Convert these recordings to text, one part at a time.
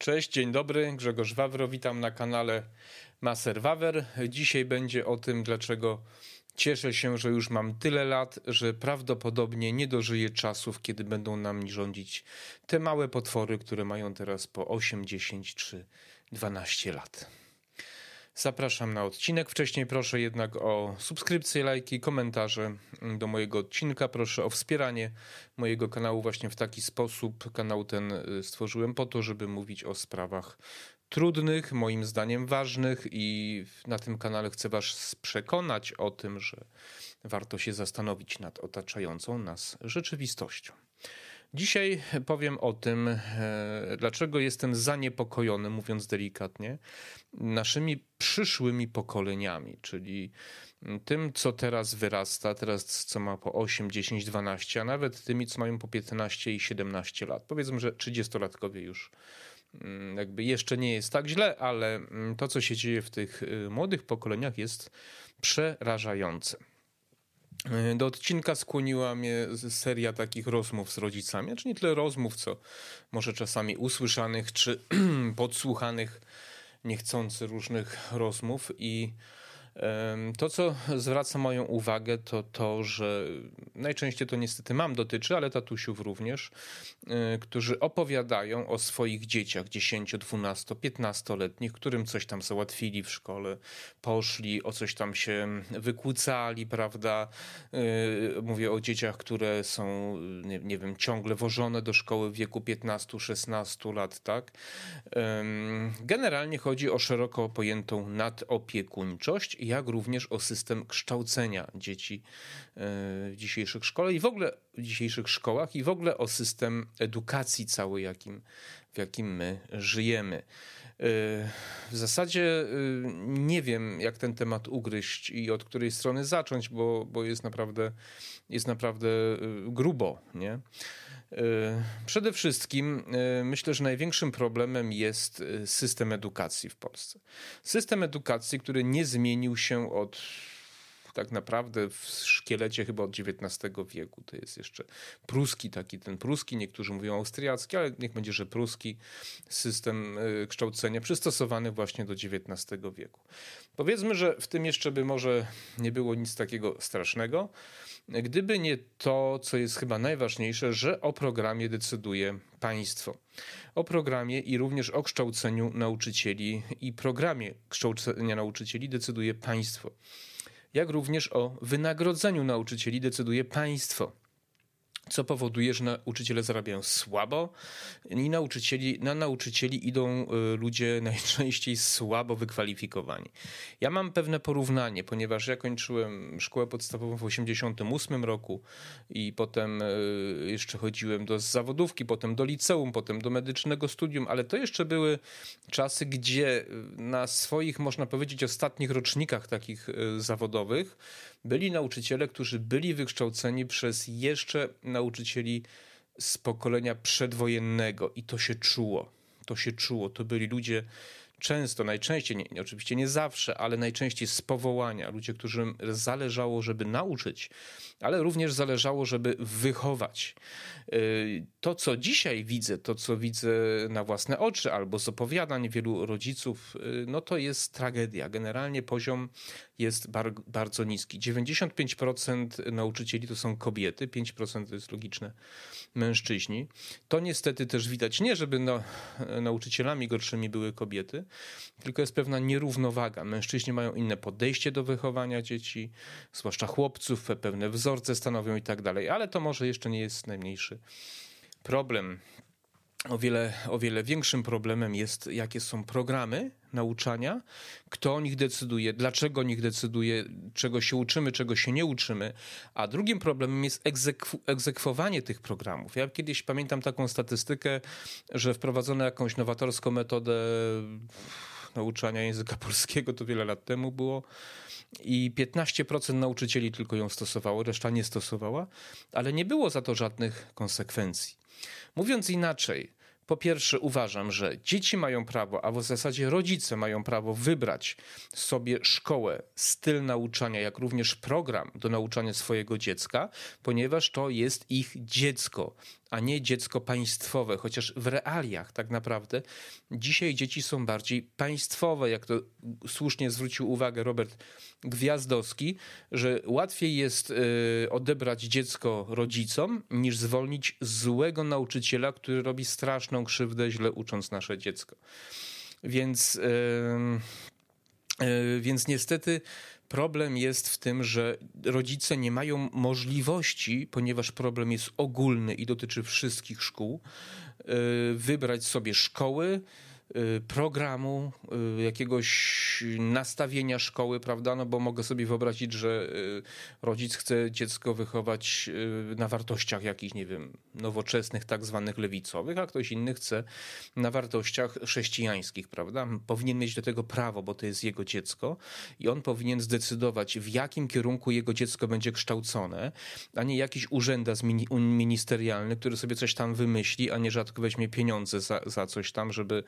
Cześć, dzień dobry, Grzegorz Wawro, witam na kanale Maser Wawer. Dzisiaj będzie o tym, dlaczego cieszę się, że już mam tyle lat, że prawdopodobnie nie dożyję czasów, kiedy będą nami rządzić te małe potwory, które mają teraz po 8, 10 czy 12 lat. Zapraszam na odcinek. Wcześniej proszę jednak o subskrypcję, lajki, komentarze do mojego odcinka. Proszę o wspieranie mojego kanału właśnie w taki sposób. Kanał ten y, stworzyłem po to, żeby mówić o sprawach trudnych, moim zdaniem ważnych i na tym kanale chcę Was przekonać o tym, że warto się zastanowić nad otaczającą nas rzeczywistością. Dzisiaj powiem o tym, e, dlaczego jestem zaniepokojony, mówiąc delikatnie, naszymi przyszłymi pokoleniami, czyli tym, co teraz wyrasta, teraz co ma po 8, 10, 12, a nawet tymi, co mają po 15 i 17 lat. Powiedzmy, że 30-latkowie już mm, jakby jeszcze nie jest tak źle, ale mm, to, co się dzieje w tych y, młodych pokoleniach, jest przerażające. E, do odcinka skłoniła mnie seria takich rozmów z rodzicami. Znaczy nie tyle rozmów, co może czasami usłyszanych czy podsłuchanych niechcący różnych rozmów i to, co zwraca moją uwagę, to to, że najczęściej to niestety mam dotyczy, ale tatusiów również, e, którzy opowiadają o swoich dzieciach 10, 12, 15-letnich, którym coś tam załatwili w szkole, poszli, o coś tam się wykłócali, prawda? E, mówię o dzieciach, które są, nie, nie wiem, ciągle wożone do szkoły w wieku 15-16 lat, tak? Generalnie chodzi o szeroko pojętą nadopiekuńczość jak również o system kształcenia dzieci e, w dzisiejszych szkołach i w ogóle w dzisiejszych szkołach i w ogóle o system edukacji cały, jakim, w jakim my żyjemy. E, w zasadzie e, nie wiem, jak ten temat ugryźć i od której strony zacząć, bo, bo jest naprawdę, jest naprawdę grubo, nie? Przede wszystkim myślę, że największym problemem jest system edukacji w Polsce. System edukacji, który nie zmienił się od tak naprawdę w szkielecie chyba od XIX wieku. To jest jeszcze pruski, taki ten pruski, niektórzy mówią austriacki, ale niech będzie, że pruski system kształcenia przystosowany właśnie do XIX wieku. Powiedzmy, że w tym jeszcze by może nie było nic takiego strasznego, gdyby nie to, co jest chyba najważniejsze, że o programie decyduje państwo. O programie i również o kształceniu nauczycieli i programie kształcenia nauczycieli decyduje państwo. Jak również o wynagrodzeniu nauczycieli decyduje państwo co powoduje, że nauczyciele zarabiają słabo i nauczycieli, na nauczycieli idą y, ludzie najczęściej słabo wykwalifikowani. Ja mam pewne porównanie, ponieważ ja kończyłem szkołę podstawową w 1988 roku i potem y, jeszcze chodziłem do zawodówki, potem do liceum, potem do medycznego studium, ale to jeszcze były czasy, gdzie na swoich, można powiedzieć, ostatnich rocznikach takich zawodowych byli nauczyciele, którzy byli wykształceni przez jeszcze nauczycieli z pokolenia przedwojennego i to się czuło. To się czuło. To byli ludzie często, najczęściej, nie, oczywiście nie zawsze, ale najczęściej z powołania, ludzie, którym zależało, żeby nauczyć, ale również zależało, żeby wychować. Y, to, co dzisiaj widzę, to, co widzę na własne oczy albo z opowiadań wielu rodziców, y, no to jest tragedia. Generalnie poziom jest bar bardzo niski. 95% nauczycieli to są kobiety, 5% to jest logiczne mężczyźni. To niestety też widać, nie żeby no, nauczycielami gorszymi były kobiety, tylko jest pewna nierównowaga. Mężczyźni mają inne podejście do wychowania dzieci, zwłaszcza chłopców, pewne wzorce stanowią i tak dalej, ale to może jeszcze nie jest najmniejszy problem. O wiele, o wiele większym problemem jest, jakie są programy nauczania, kto o nich decyduje, dlaczego o nich decyduje, czego się uczymy, czego się nie uczymy. A drugim problemem jest egzekw egzekwowanie tych programów. Ja kiedyś pamiętam taką statystykę, że wprowadzono jakąś nowatorską metodę nauczania języka polskiego, to wiele lat temu było. I 15% nauczycieli tylko ją stosowało, reszta nie stosowała, ale nie było za to żadnych konsekwencji. Mówiąc inaczej, po pierwsze, uważam, że dzieci mają prawo, a w zasadzie rodzice mają prawo wybrać sobie szkołę, styl nauczania, jak również program do nauczania swojego dziecka, ponieważ to jest ich dziecko, a nie dziecko państwowe, chociaż w realiach tak naprawdę dzisiaj dzieci są bardziej państwowe, jak to słusznie zwrócił uwagę Robert Gwiazdowski, że łatwiej jest y, odebrać dziecko rodzicom, niż zwolnić złego nauczyciela, który robi straszną krzywdę, źle ucząc nasze dziecko. Więc, yy, więc niestety problem jest w tym, że rodzice nie mają możliwości, ponieważ problem jest ogólny i dotyczy wszystkich szkół, yy, wybrać sobie szkoły, Y, programu, y, jakiegoś nastawienia szkoły, prawda? No bo mogę sobie wyobrazić, że y, rodzic chce dziecko wychować na wartościach jakichś, nie wiem, nowoczesnych, tak zwanych lewicowych, a ktoś inny chce na wartościach chrześcijańskich, prawda? Powinien mieć do tego prawo, bo to jest jego dziecko i on powinien zdecydować, w jakim kierunku jego dziecko będzie kształcone, a nie jakiś urzędas ministerialny, który sobie coś tam wymyśli, a nie rzadko weźmie pieniądze za, za coś tam, żeby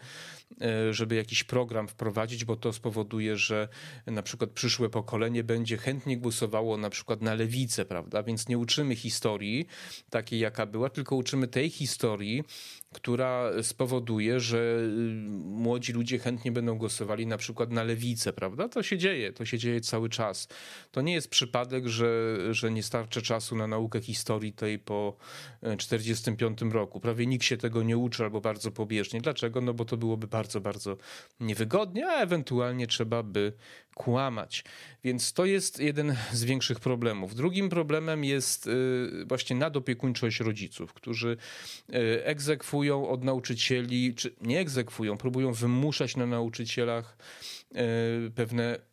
żeby jakiś program wprowadzić, bo to spowoduje, że na przykład przyszłe pokolenie będzie chętnie głosowało na przykład na lewicę, prawda? Więc nie uczymy historii takiej, jaka była, tylko uczymy tej historii, która spowoduje, że y, młodzi ludzie chętnie będą głosowali na przykład na lewicę, prawda? To się dzieje, to się dzieje cały czas. To nie jest przypadek, że, że nie starczy czasu na naukę historii tej po 1945 e, roku. Prawie nikt się tego nie uczy albo bardzo pobieżnie. Dlaczego? No bo to byłoby bardzo, bardzo niewygodnie, a ewentualnie trzeba by kłamać. Więc to jest jeden z większych problemów. Drugim problemem jest y, właśnie nadopiekuńczość rodziców, którzy y, egzekwują od nauczycieli, czy nie egzekwują, próbują wymuszać na nauczycielach y, pewne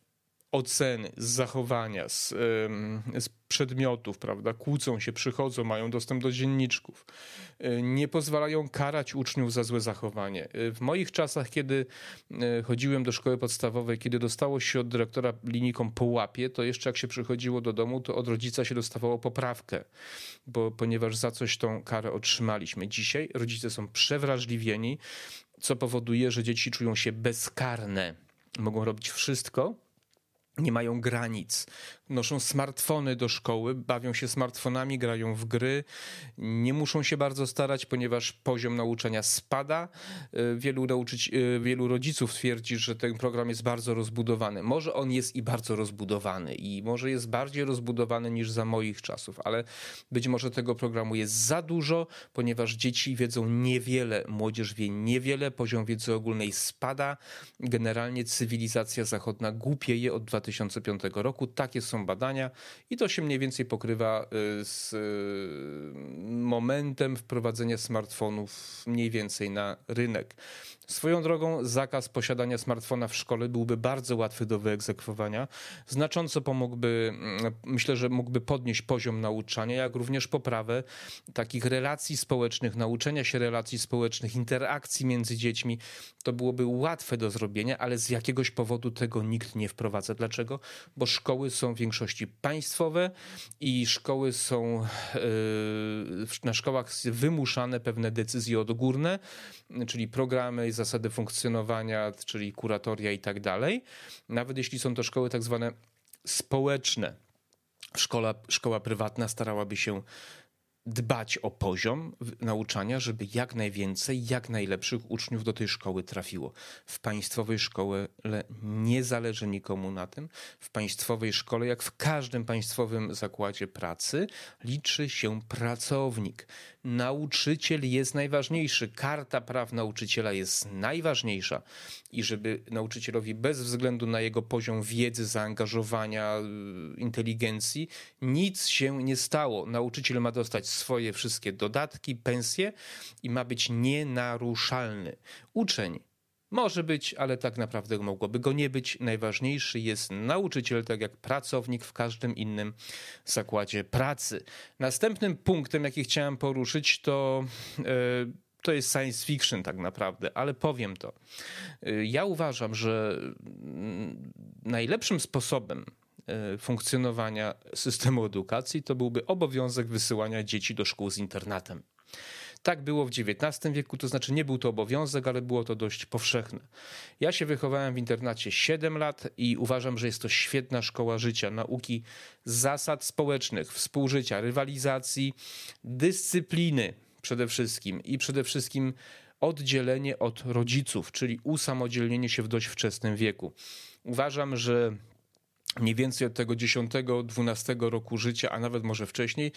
oceny, z zachowania, z, z, przedmiotów, prawda? Kłócą się, przychodzą, mają dostęp do dzienniczków. Y, nie pozwalają karać uczniów za złe zachowanie. Y, w moich czasach, kiedy y, chodziłem do szkoły podstawowej, kiedy dostało się od dyrektora linijką po łapie, to jeszcze jak się przychodziło do domu, to od rodzica się dostawało poprawkę, bo, ponieważ za coś tą karę otrzymaliśmy. Dzisiaj rodzice są przewrażliwieni, co powoduje, że dzieci czują się bezkarne. Mogą robić wszystko, nie mają granic. Noszą smartfony do szkoły, bawią się smartfonami, grają w gry. Nie muszą się bardzo starać, ponieważ poziom nauczania spada. Y, wielu, y, wielu rodziców twierdzi, że ten program jest bardzo rozbudowany. Może on jest i bardzo rozbudowany, i może jest bardziej rozbudowany niż za moich czasów, ale być może tego programu jest za dużo, ponieważ dzieci wiedzą niewiele, młodzież wie niewiele, poziom wiedzy ogólnej spada. Generalnie cywilizacja zachodna głupieje od 2000 2005 roku. Takie są badania i to się mniej więcej pokrywa y, z y, momentem wprowadzenia smartfonów mniej więcej na rynek. Swoją drogą zakaz posiadania smartfona w szkole byłby bardzo łatwy do wyegzekwowania. Znacząco pomógłby, mm, myślę, że mógłby podnieść poziom nauczania, jak również poprawę takich relacji społecznych, nauczenia się relacji społecznych, interakcji między dziećmi. To byłoby łatwe do zrobienia, ale z jakiegoś powodu tego nikt nie wprowadza. Dlaczego? Bo szkoły są w większości państwowe i szkoły są yy, na szkołach wymuszane pewne decyzje odgórne, czyli programy zasady funkcjonowania, czyli kuratoria i tak dalej. Nawet jeśli są to szkoły tak zwane społeczne, szkoła, szkoła prywatna starałaby się dbać o poziom nauczania, żeby jak najwięcej, jak najlepszych uczniów do tej szkoły trafiło. W państwowej szkole nie zależy nikomu na tym. W państwowej szkole, jak w każdym państwowym zakładzie pracy, liczy się pracownik. Nauczyciel jest najważniejszy. Karta praw nauczyciela jest najważniejsza. I żeby nauczycielowi bez względu na jego poziom wiedzy, zaangażowania, inteligencji, nic się nie stało. Nauczyciel ma dostać swoje wszystkie dodatki, pensje i ma być nienaruszalny. Uczeń może być, ale tak naprawdę mogłoby go nie być. Najważniejszy jest nauczyciel, tak jak pracownik w każdym innym zakładzie pracy. Następnym punktem, jaki chciałem poruszyć, to. Yy, to jest science fiction tak naprawdę, ale powiem to. E, ja uważam, że mm, najlepszym sposobem E, funkcjonowania systemu edukacji, to byłby obowiązek wysyłania dzieci do szkół z internatem. Tak było w XIX wieku, to znaczy nie był to obowiązek, ale było to dość powszechne. Ja się wychowałem w internacie 7 lat i uważam, że jest to świetna szkoła życia, nauki zasad społecznych, współżycia, rywalizacji, dyscypliny, przede wszystkim i przede wszystkim oddzielenie od rodziców, czyli usamodzielnienie się w dość wczesnym wieku. Uważam, że mniej więcej od tego 10-12 roku życia, a nawet może wcześniej,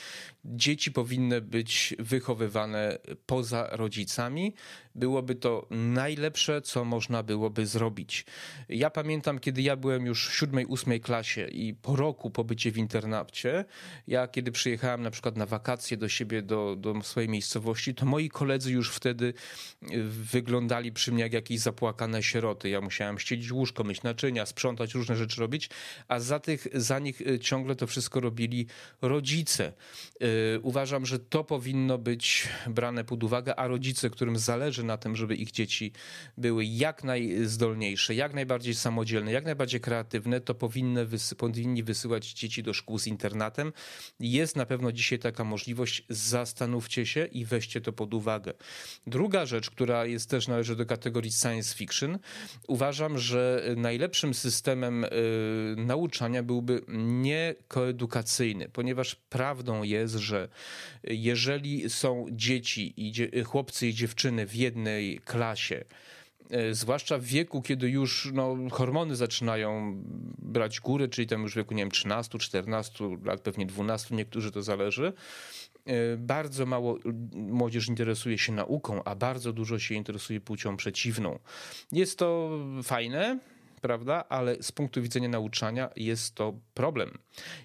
dzieci powinny być wychowywane poza rodzicami. Byłoby to najlepsze, co można byłoby zrobić. Ja pamiętam, kiedy ja byłem już w 7-8 klasie i po roku pobycie w internacie, ja kiedy przyjechałem na przykład na wakacje do siebie, do, do swojej miejscowości, to moi koledzy już wtedy wyglądali przy mnie jak jakieś zapłakane sieroty. Ja musiałem ścielić łóżko, myć naczynia, sprzątać, różne rzeczy robić, a za, tych, za nich y, ciągle to wszystko robili rodzice. Y, uważam, że to powinno być brane pod uwagę, a rodzice, którym zależy na tym, żeby ich dzieci były jak najzdolniejsze, jak najbardziej samodzielne, jak najbardziej kreatywne, to powinny, wysy powinni wysyłać dzieci do szkół z internatem. Jest na pewno dzisiaj taka możliwość, zastanówcie się i weźcie to pod uwagę. Druga rzecz, która jest też należy do kategorii science fiction, uważam, że najlepszym systemem y, nauczania byłby niekoedukacyjny, ponieważ prawdą jest, że jeżeli są dzieci i chłopcy i dziewczyny w jednej klasie, e, zwłaszcza w wieku, kiedy już no, hormony zaczynają brać górę, czyli tam już w wieku, nie wiem, 13, 14 lat, pewnie 12, niektórzy to zależy, e, bardzo mało młodzież interesuje się nauką, a bardzo dużo się interesuje płcią przeciwną. Jest to fajne, prawda? Ale z punktu widzenia nauczania jest to problem.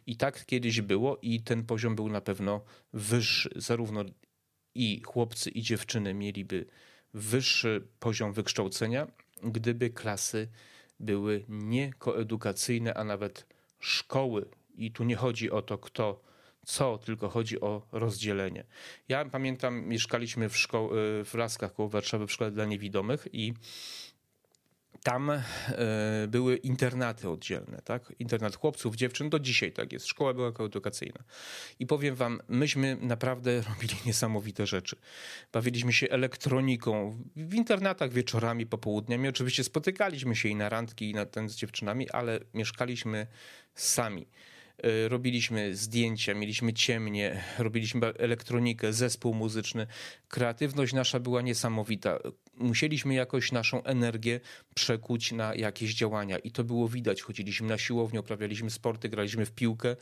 I tak kiedyś było, i ten poziom był na pewno wyższy. Zarówno i chłopcy, i dziewczyny mieliby wyższy poziom wykształcenia, gdyby klasy były niekoedukacyjne, a nawet szkoły. I tu nie chodzi o to, kto co, tylko chodzi o rozdzielenie. Ja pamiętam, mieszkaliśmy w, szko- w Laskach koło Warszawy w szkole dla niewidomych i tam e, były internaty oddzielne, tak? Internat chłopców, dziewczyn, do dzisiaj tak jest. Szkoła była edukacyjna. I powiem wam, myśmy naprawdę robili niesamowite rzeczy. Bawiliśmy się elektroniką w internatach wieczorami, popołudniami. Oczywiście spotykaliśmy się i na randki, i na ten z dziewczynami, ale mieszkaliśmy sami. E, robiliśmy zdjęcia, mieliśmy ciemnie, robiliśmy elektronikę, zespół muzyczny. Kreatywność nasza była niesamowita. Musieliśmy jakoś naszą energię przekuć na jakieś działania i to było widać. Chodziliśmy na siłownię, uprawialiśmy sporty, graliśmy w piłkę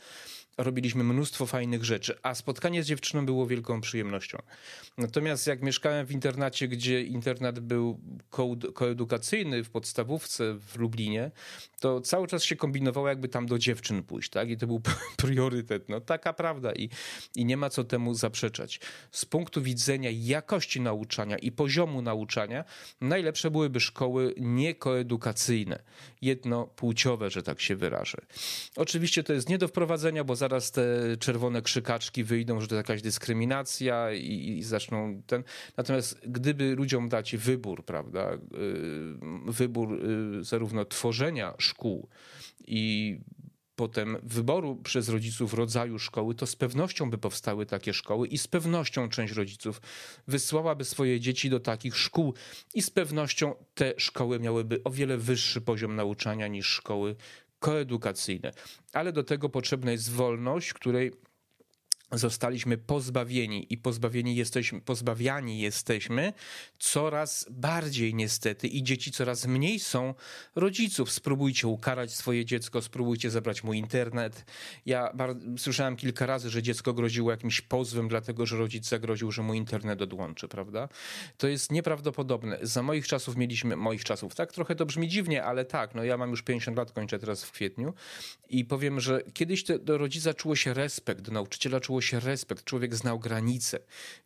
robiliśmy mnóstwo fajnych rzeczy, a spotkanie z dziewczyną było wielką przyjemnością. Natomiast jak mieszkałem w internacie, gdzie internat był koedukacyjny w podstawówce w Lublinie, to cały czas się kombinowało, jakby tam do dziewczyn pójść, tak? I to był priorytet. No taka prawda i, i nie ma co temu zaprzeczać. Z punktu widzenia jakości nauczania i poziomu nauczania, najlepsze byłyby szkoły niekoedukacyjne, jednopłciowe, że tak się wyrażę. Oczywiście to jest nie do wprowadzenia, bo za zaraz te czerwone krzykaczki wyjdą, że to jakaś dyskryminacja i, i zaczną ten. Natomiast gdyby ludziom dać wybór, prawda, y, wybór y, zarówno tworzenia szkół i potem wyboru przez rodziców rodzaju szkoły, to z pewnością by powstały takie szkoły i z pewnością część rodziców wysłałaby swoje dzieci do takich szkół i z pewnością te szkoły miałyby o wiele wyższy poziom nauczania niż szkoły koedukacyjne. Ale do tego potrzebna jest wolność, której zostaliśmy pozbawieni i pozbawieni jesteśmy, pozbawiani jesteśmy coraz bardziej niestety i dzieci coraz mniej są rodziców. Spróbujcie ukarać swoje dziecko, spróbujcie zabrać mu internet. Ja słyszałem kilka razy, że dziecko groziło jakimś pozwem, dlatego że rodzic zagroził, że mu internet odłączy, prawda? To jest nieprawdopodobne. Za moich czasów mieliśmy, moich czasów, tak? Trochę to brzmi dziwnie, ale tak, no ja mam już 50 lat, kończę teraz w kwietniu i powiem, że kiedyś te, do rodzica czuło się respekt, do nauczyciela czuło respekt. Człowiek znał granice.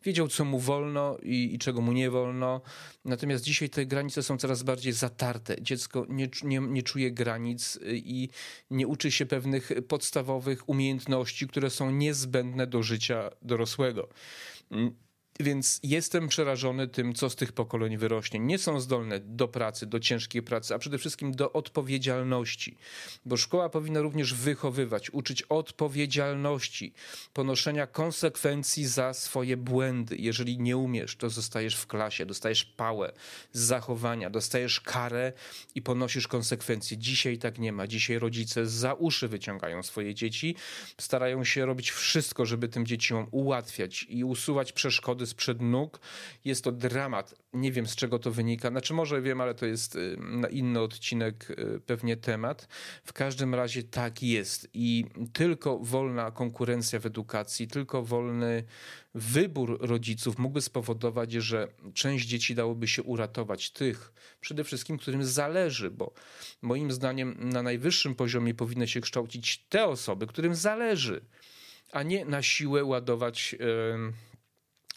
Wiedział, co mu wolno i, i czego mu nie wolno. Natomiast dzisiaj te granice są coraz bardziej zatarte. Dziecko nie, nie, nie czuje granic i nie uczy się pewnych podstawowych umiejętności, które są niezbędne do życia dorosłego. Więc jestem przerażony tym, co z tych pokoleń wyrośnie. Nie są zdolne do pracy, do ciężkiej pracy, a przede wszystkim do odpowiedzialności. Bo szkoła powinna również wychowywać, uczyć odpowiedzialności, ponoszenia konsekwencji za swoje błędy. Jeżeli nie umiesz, to zostajesz w klasie, dostajesz pałę z zachowania, dostajesz karę i ponosisz konsekwencje. Dzisiaj tak nie ma. Dzisiaj rodzice za uszy wyciągają swoje dzieci, starają się robić wszystko, żeby tym dzieciom ułatwiać i usuwać przeszkody sprzed nóg. Jest to dramat. Nie wiem z czego to wynika. Znaczy może wiem, ale to jest y, na inny odcinek y, pewnie temat. W każdym razie tak jest i tylko wolna konkurencja w edukacji, tylko wolny wybór rodziców mógłby spowodować, że część dzieci dałoby się uratować. Tych przede wszystkim, którym zależy, bo moim zdaniem na najwyższym poziomie powinny się kształcić te osoby, którym zależy, a nie na siłę ładować. Yy,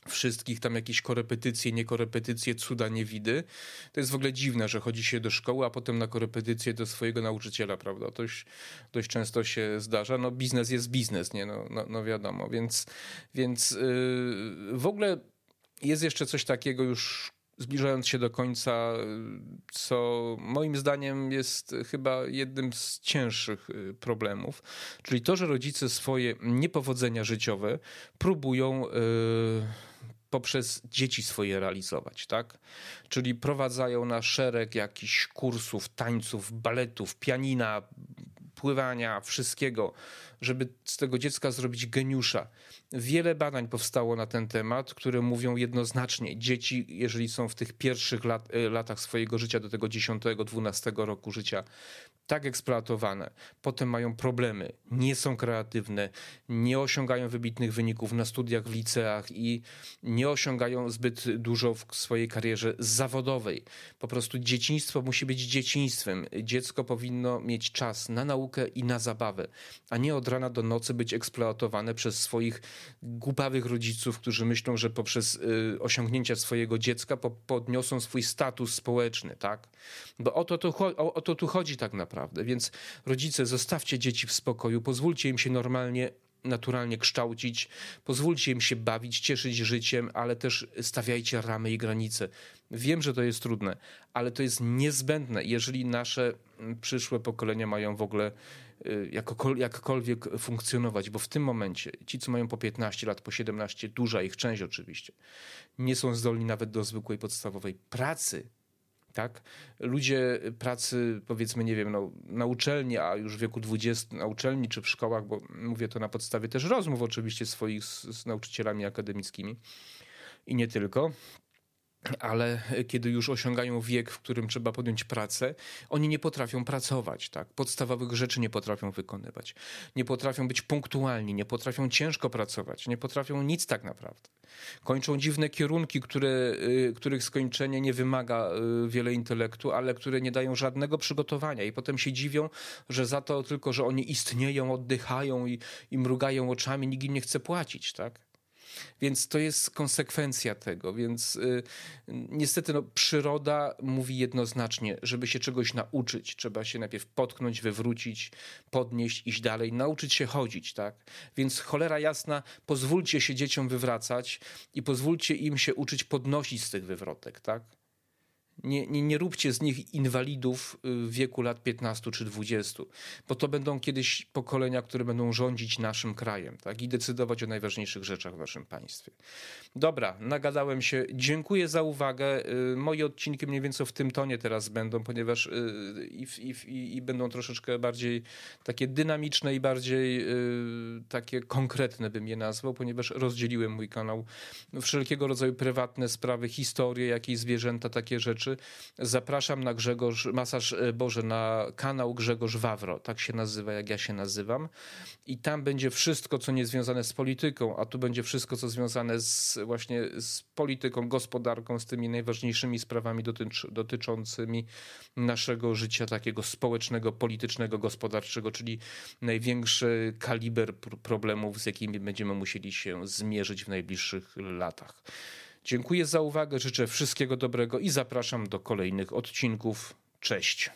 wszystkich tam jakieś korepetycje, niekorepetycje, cuda, niewidy. To jest w ogóle dziwne, że chodzi się do szkoły, a potem na korepetycje do swojego nauczyciela, prawda? To dość, dość często się zdarza. No biznes jest biznes, nie? No, no, no wiadomo, więc, więc yy, w ogóle jest jeszcze coś takiego już zbliżając się do końca, co moim zdaniem jest chyba jednym z cięższych y, problemów, czyli to, że rodzice swoje niepowodzenia życiowe próbują. Yy, poprzez dzieci swoje realizować, tak? Czyli prowadzają na szereg jakichś kursów, tańców, baletów, pianina, pływania, wszystkiego, żeby z tego dziecka zrobić geniusza. Wiele badań powstało na ten temat, które mówią jednoznacznie, dzieci, jeżeli są w tych pierwszych lat, e, latach swojego życia, do tego 10-12 roku życia, tak eksploatowane, potem mają problemy, nie są kreatywne, nie osiągają wybitnych wyników na studiach w liceach i nie osiągają zbyt dużo w swojej karierze zawodowej. Po prostu dzieciństwo musi być dzieciństwem. Dziecko powinno mieć czas na naukę i na zabawę, a nie od rana do nocy być eksploatowane przez swoich głupawych rodziców, którzy myślą, że poprzez y, osiągnięcia swojego dziecka podniosą swój status społeczny, tak? Bo o to, tu, o, to tu chodzi tak naprawdę. Więc rodzice, zostawcie dzieci w spokoju, pozwólcie im się normalnie naturalnie kształcić, pozwólcie im się bawić, cieszyć życiem, ale też stawiajcie ramy i granice. Wiem, że to jest trudne, ale to jest niezbędne, jeżeli nasze mm, przyszłe pokolenia mają w ogóle y, jakkolwiek funkcjonować, bo w tym momencie ci, co mają po 15 lat, po 17, duża ich część oczywiście, nie są zdolni nawet do zwykłej podstawowej pracy, tak? Ludzie pracy, powiedzmy, nie wiem, no, na uczelni, a już w wieku 20 na uczelni czy w szkołach, bo mówię to na podstawie też rozmów oczywiście swoich z, z nauczycielami akademickimi i nie tylko ale kiedy już osiągają wiek, w którym trzeba podjąć pracę, oni nie potrafią pracować, tak? Podstawowych rzeczy nie potrafią wykonywać. Nie potrafią być punktualni, nie potrafią ciężko pracować, nie potrafią nic tak naprawdę. Kończą dziwne kierunki, które, y, których skończenie nie wymaga y, wiele intelektu, ale które nie dają żadnego przygotowania i potem się dziwią, że za to tylko, że oni istnieją, oddychają i, i mrugają oczami, nikt im nie chce płacić, tak? Więc to jest konsekwencja tego. Więc y, niestety no, przyroda mówi jednoznacznie, żeby się czegoś nauczyć, trzeba się najpierw potknąć, wywrócić, podnieść, iść dalej, nauczyć się chodzić, tak? Więc cholera jasna, pozwólcie się dzieciom wywracać i pozwólcie im się uczyć podnosić z tych wywrotek, tak? Nie, nie, nie róbcie z nich inwalidów y, w wieku lat 15 czy 20, bo to będą kiedyś pokolenia, które będą rządzić naszym krajem tak? i decydować o najważniejszych rzeczach w naszym państwie. Dobra, nagadałem się. Dziękuję za uwagę. Y, moje odcinki mniej więcej w tym tonie teraz będą, ponieważ y, i, i, i będą troszeczkę bardziej takie dynamiczne i bardziej takie konkretne bym je nazwał, ponieważ rozdzieliłem mój kanał wszelkiego rodzaju prywatne sprawy, historie, jakieś zwierzęta, takie rzeczy zapraszam na Grzegorz, masaż e, Boże, na kanał Grzegorz Wawro, tak się nazywa, jak ja się nazywam. I tam będzie wszystko, co nie związane z polityką, a tu będzie wszystko, co związane z właśnie z polityką, gospodarką, z tymi najważniejszymi sprawami dotycz, dotyczącymi naszego życia takiego społecznego, politycznego, gospodarczego, czyli największy kaliber problemów, z jakimi będziemy musieli się zmierzyć w najbliższych latach. Dziękuję za uwagę, życzę wszystkiego dobrego i zapraszam do kolejnych odcinków. Cześć.